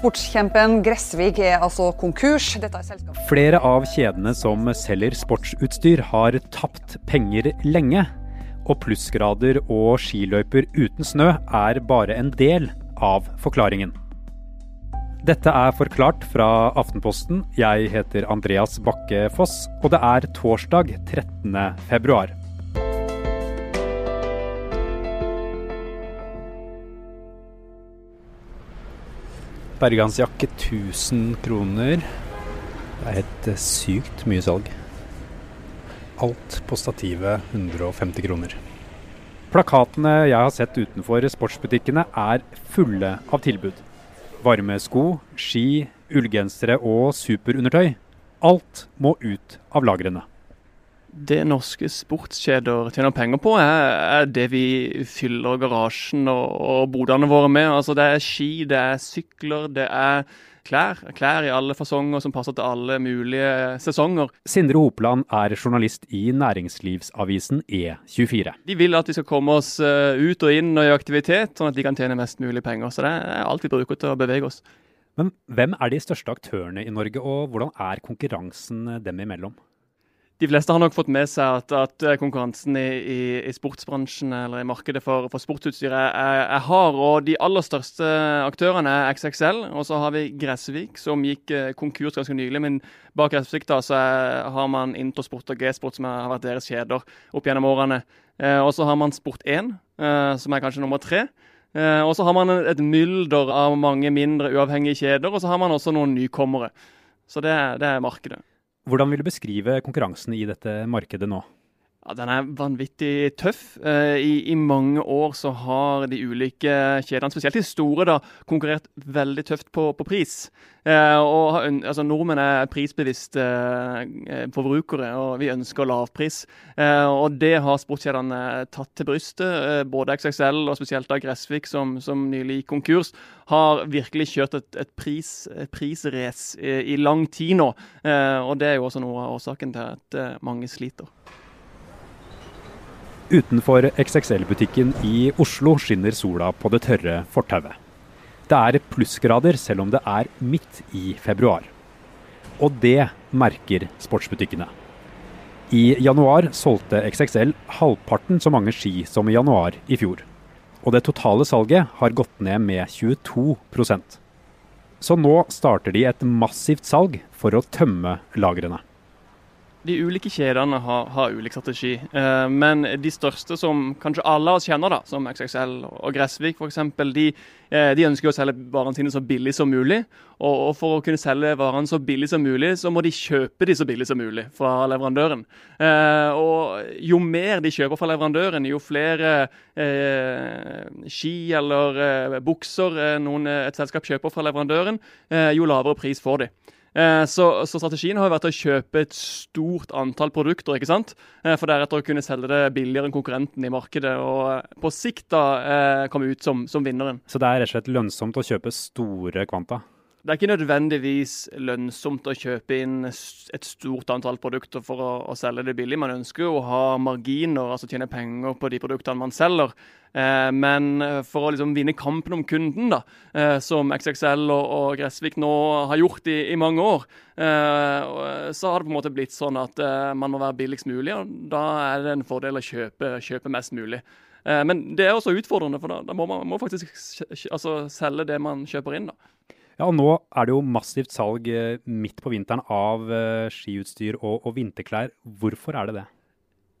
Sportskjempen Gressvik er altså konkurs. Er. Flere av kjedene som selger sportsutstyr har tapt penger lenge. Og plussgrader og skiløyper uten snø er bare en del av forklaringen. Dette er Forklart fra Aftenposten. Jeg heter Andreas Bakke Foss, og det er torsdag 13. februar. Bergansjakke 1000 kroner. Det er helt eh, sykt mye salg. Alt på stativet 150 kroner. Plakatene jeg har sett utenfor sportsbutikkene er fulle av tilbud. Varme sko, ski, ullgensere og superundertøy. Alt må ut av lagrene. Det norske sportskjeder tjener penger på, er, det vi fyller garasjen og, og bodene våre med. Altså Det er ski, det er sykler, det er klær. Klær i alle fasonger som passer til alle mulige sesonger. Sindre Hopeland er journalist i næringslivsavisen E24. De vil at vi skal komme oss eh, ut og inn og i aktivitet, sånn at de kan tjene mest mulig penger. Så det er alt vi bruker til å bevege oss. Men hvem er de største aktørene i Norge, og hvordan er konkurransen dem imellom? De fleste har nok fått med seg at, at konkurransen i, i, i, sportsbransjen eller i markedet for, for sportsutstyr er, er, hard. og De aller største aktørene er XXL. Og så har vi Gressvik, som gikk eh, konkurs ganske nylig. Men bak Gressvik da, så er, har man Intersport og G-sport, som har vært deres kjeder opp gjennom årene. Eh, og så har man Sport1, eh, som er kanskje nummer tre. Eh, og så har man et mylder av mange mindre uavhengige kjeder. Og så har man også noen nykommere. Så det, det er markedet. Hvordan vil du beskrive konkurransen i dette markedet nå? Ja, Den er vanvittig tøff. Eh, I, I, mange år så har de ulike kjedene, spesielt de store, da, konkurrert veldig tøft på, på pris. Eh, og altså, Nordmenn er prisbevisste eh, forbrukere, og vi ønsker lavpris. Eh, og Det har sportskjedene tatt til brystet. Eh, både XXL og spesielt da Gressvik, som, som nylig gikk konkurs, har virkelig kjørt et, et, pris, prisrace i, i, lang tid nå. Eh, og Det er jo også noe av årsaken til at mange sliter. Utenfor XXL-butikken i Oslo skinner sola på det tørre fortauet. Det er plussgrader selv om det er midt i februar. Og det merker sportsbutikkene. I januar solgte XXL halvparten så mange ski som i januar i fjor. Og det totale salget har gått ned med 22% Så nå starter de et massivt salg for å tømme lagrene. De ulike kjedene har, har ulik strategi, eh, men de største som kanskje alle oss kjenner, da, som XXL og Gressvik f.eks., de, eh, de ønsker å selge varene sine så billig som mulig. Og, og, For å kunne selge varene så billig som mulig, så må de kjøpe de så billig som mulig fra leverandøren. Eh, og Jo mer de kjøper fra leverandøren, jo flere eh, ski eller eh, bukser eh, noen, et selskap kjøper fra leverandøren, jo lavere pris får de. Eh, så, så, strategien har vært å kjøpe et stort antall produkter, ikke sant? Eh, for deretter å kunne selge det billigere enn konkurrenten i markedet, og eh, på sikt da komme ut som, som vinneren. Så det er rett og slett lønnsomt å kjøpe store kvanta? Det er ikke nødvendigvis lønnsomt å kjøpe inn et stort antall produkter for å, å selge det billig. Man ønsker jo å ha marginer, altså tjene penger på de produktene man selger. Eh, men for å liksom vinne kampen om kunden, da, eh, som XXL og, og, Gressvik nå har gjort i, i mange år, eh, så har det på en måte blitt sånn at eh, man må være billigst mulig. og Da er det en fordel å kjøpe, kjøpe mest mulig. Eh, men det er også utfordrende, for da, da må man må faktisk altså, selge det man kjøper inn. da. Ja, og Nå er det jo massivt salg eh, midt på vinteren av uh, skiutstyr og, og, vinterklær. Hvorfor er det det?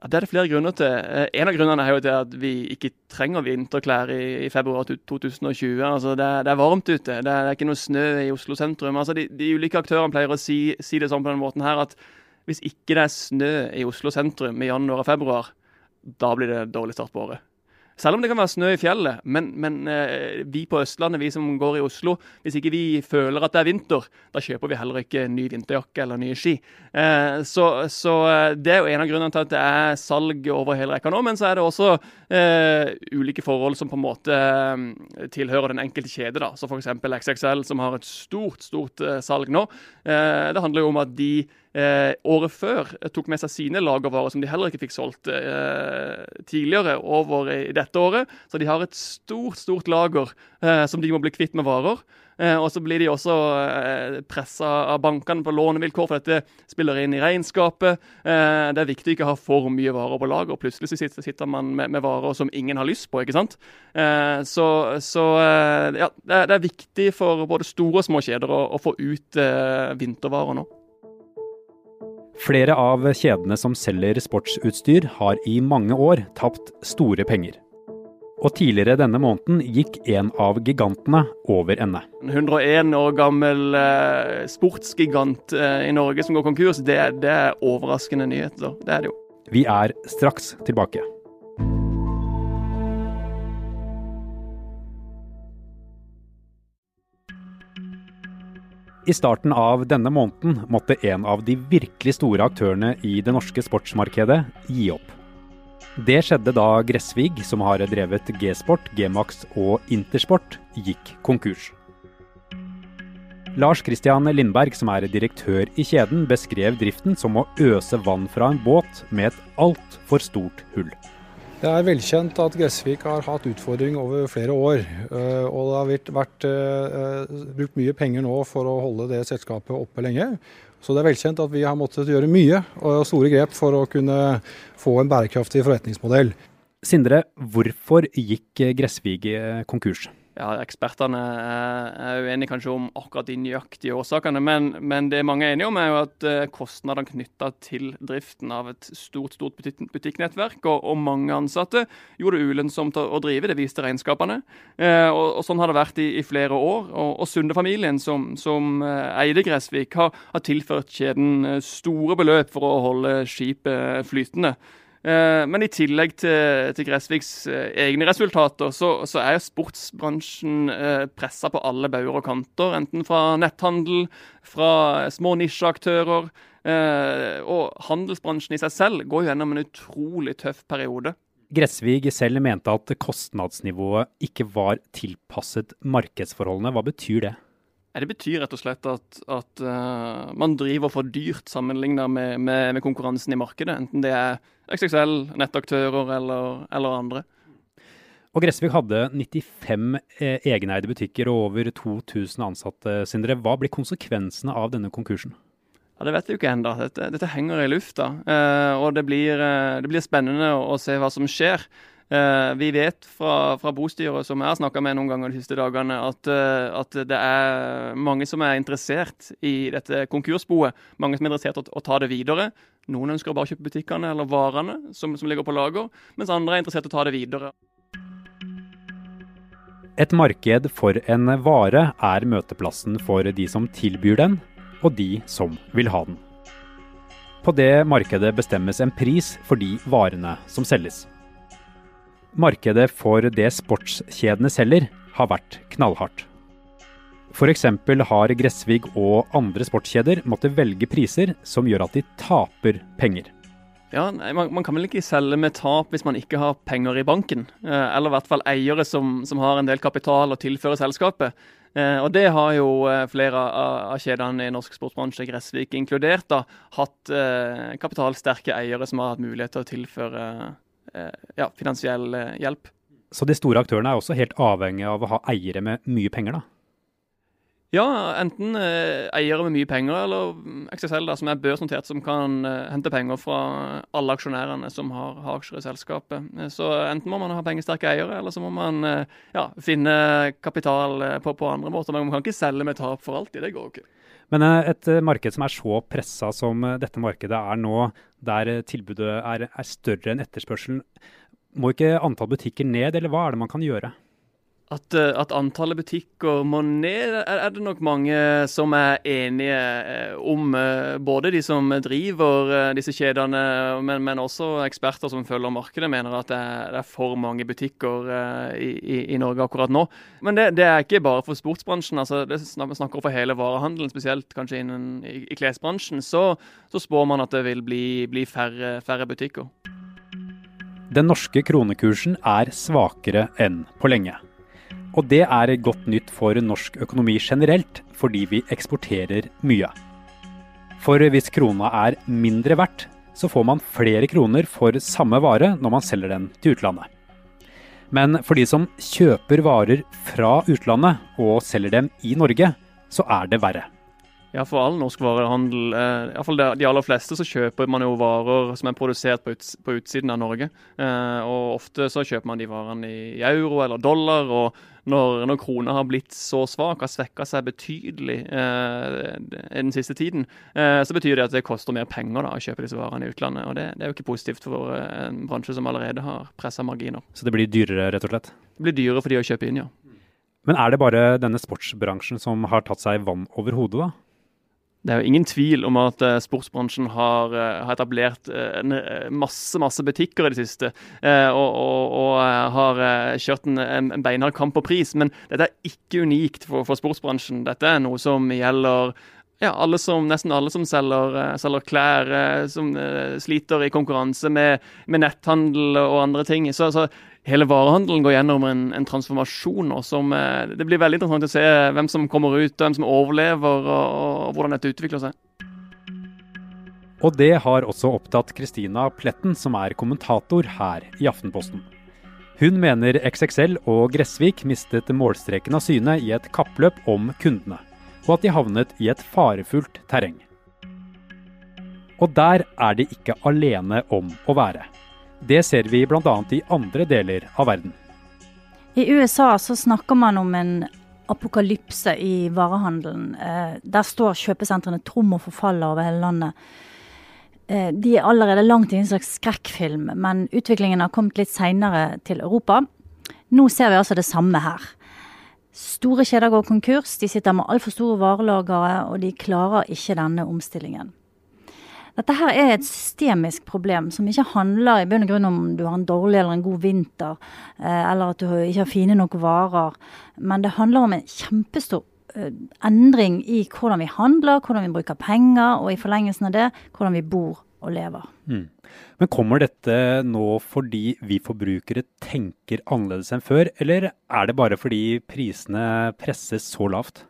Ja, det er det flere grunner til. Eh, en av grunnene er jo at vi ikke trenger vinterklær i, i februar 2020. Altså, det, er, det, er varmt ute. Det er, det er, ikke noe snø i Oslo sentrum. Altså, de, de ulike aktørene pleier å si, si, det sånn på den måten her at hvis ikke det er snø i Oslo sentrum i januar og februar, da blir det dårlig start på året. Selv om det kan være snø i fjellet. Men, men eh, vi på Østlandet, vi som går i Oslo, hvis ikke vi føler at det er vinter, da kjøper vi heller ikke ny vinterjakke eller nye ski. Eh, så, så, eh, det er jo en av grunnene til at det er salg over hele rekka nå. Men så er det også ulike forhold som på en måte tilhører den enkelte kjede. da. Så f.eks. XXL, som har et stort, stort salg nå. det handler jo om at de eh, året før tok med seg sine lagervarer som de heller ikke fikk solgt eh, tidligere, over i dette året. Så de har et stort, stort lager eh, som de må bli kvitt med varer. Eh, og så blir de også eh, pressa av bankene på lånevilkår, for dette spiller inn i regnskapet. Eh, det er viktig å ikke ha for mye varer på lager. Plutselig sitter, sitter man med, med, varer som ingen har lyst på. ikke sant? Eh, så, så ja, det er, det, er viktig for både store og små kjeder å, å få ut vintervarer nå. Flere av kjedene som selger sportsutstyr, har i mange år tapt store penger. Og tidligere denne måneden gikk en av gigantene over ende. En 101 år gammel eh, sportsgigant eh, i Norge som går konkurs, det, det, er overraskende nyheter. Det er det jo. Vi er straks tilbake. I starten av denne måneden måtte en av de virkelig store aktørene i det norske sportsmarkedet gi opp. Det skjedde da Gressvig, som har drevet G-sport, G-max og Intersport, gikk konkurs. Lars Christian Lindberg, som er direktør i kjeden, beskrev driften som å øse vann fra en båt med et altfor stort hull. Det er velkjent at Gressvik har hatt utfordring over flere år. Eh, og det har vært vært brukt mye penger nå for å holde det selskapet oppe lenge. Så det er velkjent at vi har måttet gjøre mye og store grep for å kunne få en bærekraftig forretningsmodell. Sindre, hvorfor gikk Gressvik konkurs? Ja, Ekspertene er uenige kanskje om akkurat de nøyaktige årsakene, men, men, det mange er enige om, er jo at eh, kostnadene knytta til driften av et stort stort butikknettverk og, og mange ansatte gjorde det ulønnsomt å, drive. Det viste regnskapene. Eh, og, og, Sånn har det vært i, i flere år. Og, og Sunde-familien, som, som eh, eide Gressvik, har, har tilført kjeden eh, store beløp for å holde skipet flytende. Eh, men i tillegg til, til Gressviks eh, egne resultater, så, så er sportsbransjen eh, pressa på alle bauger og kanter. Enten fra netthandel, fra små nisjeaktører. Og handelsbransjen i seg selv går gjennom en utrolig tøff periode. Gressvig selv mente at kostnadsnivået ikke var tilpasset markedsforholdene. Hva betyr det? Det betyr rett og slett at, at uh, man driver for dyrt sammenlignet med, med, med, konkurransen i markedet. Enten det er XXL, nettaktører eller, eller andre. Og Gressvik hadde 95 eh, egeneide butikker og over 2000 ansatte. Sindre. Hva blir konsekvensene av denne konkursen? Ja, Det vet vi jo ikke ennå. Dette, dette, henger i lufta. Eh, og det blir, eh, det blir, spennende å, å se hva som skjer. Eh, vi vet fra, fra bostyret, som jeg har snakka med noen ganger de siste dagene, at, eh, at, det er mange som er interessert i dette konkursboet. Mange som er interessert i å, å ta det videre. Noen ønsker å bare kjøpe butikkene eller varene som, som ligger på lager, mens andre er interessert i å ta det videre. Et marked for en vare er møteplassen for de som tilbyr den, og de som vil ha den. På det markedet bestemmes en pris for de varene som selges. Markedet for det sportskjedene selger, har vært knallhardt. F.eks. har Gressvig og andre sportskjeder måttet velge priser som gjør at de taper penger. Ja, man, man, kan vel ikke selge med tap hvis man ikke har penger i banken. Eh, eller i hvert fall eiere som, som, har en del kapital å tilføre selskapet. Eh, og det har jo eh, flere av, av kjedene i norsk sportsbransje, Gressvik inkludert, da, hatt eh, kapitalsterke eiere som har hatt mulighet til å tilføre ja, finansiell eh, hjelp. Så de store aktørene er også helt avhengig av å ha eiere med mye penger, da? Ja, enten eh, eiere med mye penger, eller mm, XSL, da, som er børsnotert, som kan eh, hente penger fra alle aksjonærene som har, har, aksjer i selskapet. Eh, så enten må man ha pengesterke eiere, eller så må man eh, ja, finne kapital på, på, andre måter. Men man kan ikke selge med tap for alltid. Det går ikke. Men et marked som er så pressa som dette markedet er nå, der tilbudet er, er større enn etterspørselen, må ikke antall butikker ned, eller hva er det man kan gjøre? At, eh, at, antallet butikker må ned, er det nok mange som er enige eh, om. Eh, både de som driver disse kjedene, men, men også eksperter som følger markedet, mener at det er, det er for mange butikker i, i, i, Norge akkurat nå. Men det, det, er ikke bare for sportsbransjen. altså Det snakker for hele varehandelen, spesielt kanskje innen i, i klesbransjen. Så, så, spår man at det vil bli, bli færre, færre butikker. Den norske kronekursen er svakere enn på lenge. Og det er godt nytt for norsk økonomi generelt, fordi vi eksporterer mye. For hvis krona er mindre verdt, så får man flere kroner for samme vare når man selger den til utlandet. Men for de som kjøper varer fra utlandet og selger dem i Norge, så er det verre. Ja, for all norsk varehandel, eh, iallfall de aller fleste, så kjøper man jo varer som er produsert på, uts på utsiden av Norge. Eh, og ofte så kjøper man de varene i euro eller dollar. og når, når krona har blitt så svak, har svekka seg betydelig eh, den siste tiden, eh, så betyr det at det koster mer penger da, å kjøpe disse varene i utlandet. og Det, det er jo ikke positivt for eh, en bransje som allerede har pressa marginer. Så det blir dyrere, rett og slett? Det blir dyrere for de å kjøpe inn, ja. Men er det bare denne sportsbransjen som har tatt seg vann over hodet, da? Det er jo ingen tvil om at uh, sportsbransjen har, uh, har etablert uh, masse masse butikker i det siste. og, og, og har kjørt en, en beinhard kamp på pris. Men dette er ikke unikt for, for sportsbransjen. Dette er noe som gjelder ja, alle som, nesten alle som selger, selger klær, som sliter i konkurranse med, med netthandel og andre ting. Så, så hele varehandelen går gjennom en, en transformasjon Og som eh, Det blir veldig interessant å se hvem som kommer ut, hvem som overlever, og, og hvordan dette utvikler seg. Og det har også opptatt Kristina Pletten, som er kommentator her i Aftenposten. Hun mener XXL og Gressvik mistet målstreken av syne i et kappløp om kundene, og at de havnet i et farefullt terreng. Og der er de ikke alene om å være. Det ser vi bl.a. i andre deler av verden. I USA så snakker man om en apokalypse i varehandelen. Eh, der står kjøpesentrene tom og forfaller over hele landet. Eh, de er allerede langt i en slags skrekkfilm, men utviklingen har kommet litt seinere til Europa. Nå ser vi altså det samme her. Store kjeder går konkurs, de sitter med altfor store varelagre, og de klarer ikke denne omstillingen. Dette her er et systemisk problem som ikke handler i bunn og grunn om du har en dårlig eller en god vinter, eh, eller at du ikke har fine nok varer. Men det handler om en kjempestor eh, endring i hvordan vi handler, hvordan vi bruker penger, og i forlengelsen av det, hvordan vi bor og lever. Mm. Men kommer dette nå fordi vi forbrukere tenker annerledes enn før, eller er det bare fordi prisene presses så lavt?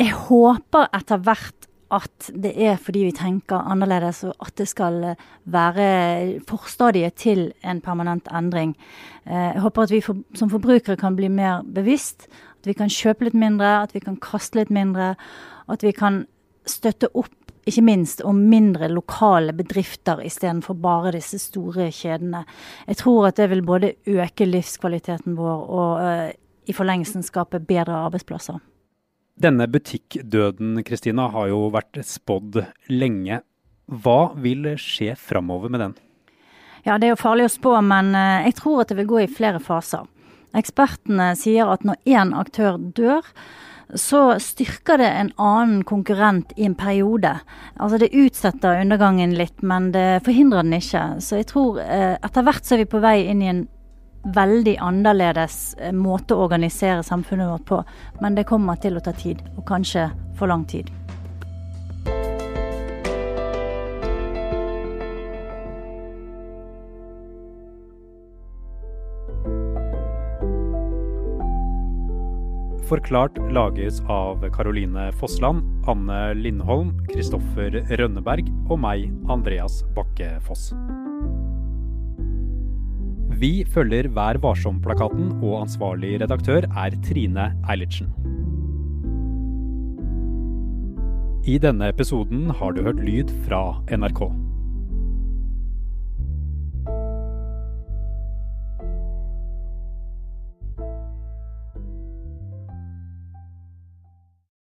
Jeg håper etter hvert at det er fordi vi tenker annerledes, og at det skal eh, være forstadiet til en permanent endring. Eh, jeg håper at vi som forbrukere kan bli mer bevisst. At vi kan kjøpe litt mindre, at vi kan kaste litt mindre. At vi kan støtte opp, ikke minst, om mindre lokale bedrifter istedenfor bare disse store kjedene. Jeg tror at det vil både øke livskvaliteten vår og uh, i forlengelsen skape bedre arbeidsplasser. Denne butikkdøden Kristina, har jo vært spådd lenge. Hva vil skje framover med den? Ja, Det er jo farlig å spå, men eh, jeg tror at det vil gå i flere faser. Ekspertene sier at når én aktør dør, så styrker det en annen konkurrent i en periode. Altså Det utsetter undergangen litt, men det forhindrer den ikke. Så jeg tror eh, etter hvert så er vi på vei inn i en veldig annerledes eh, måte å organisere samfunnet vårt på. Men det kommer til å ta tid, og kanskje for lang tid. Forklart lages av Caroline Fossland, Anne Lindholm, Kristoffer Rønneberg og meg, Andreas Bakke Foss. Vi følger Vær varsom-plakaten, og ansvarlig redaktør er Trine Eilertsen. I denne episoden har du hørt lyd fra NRK.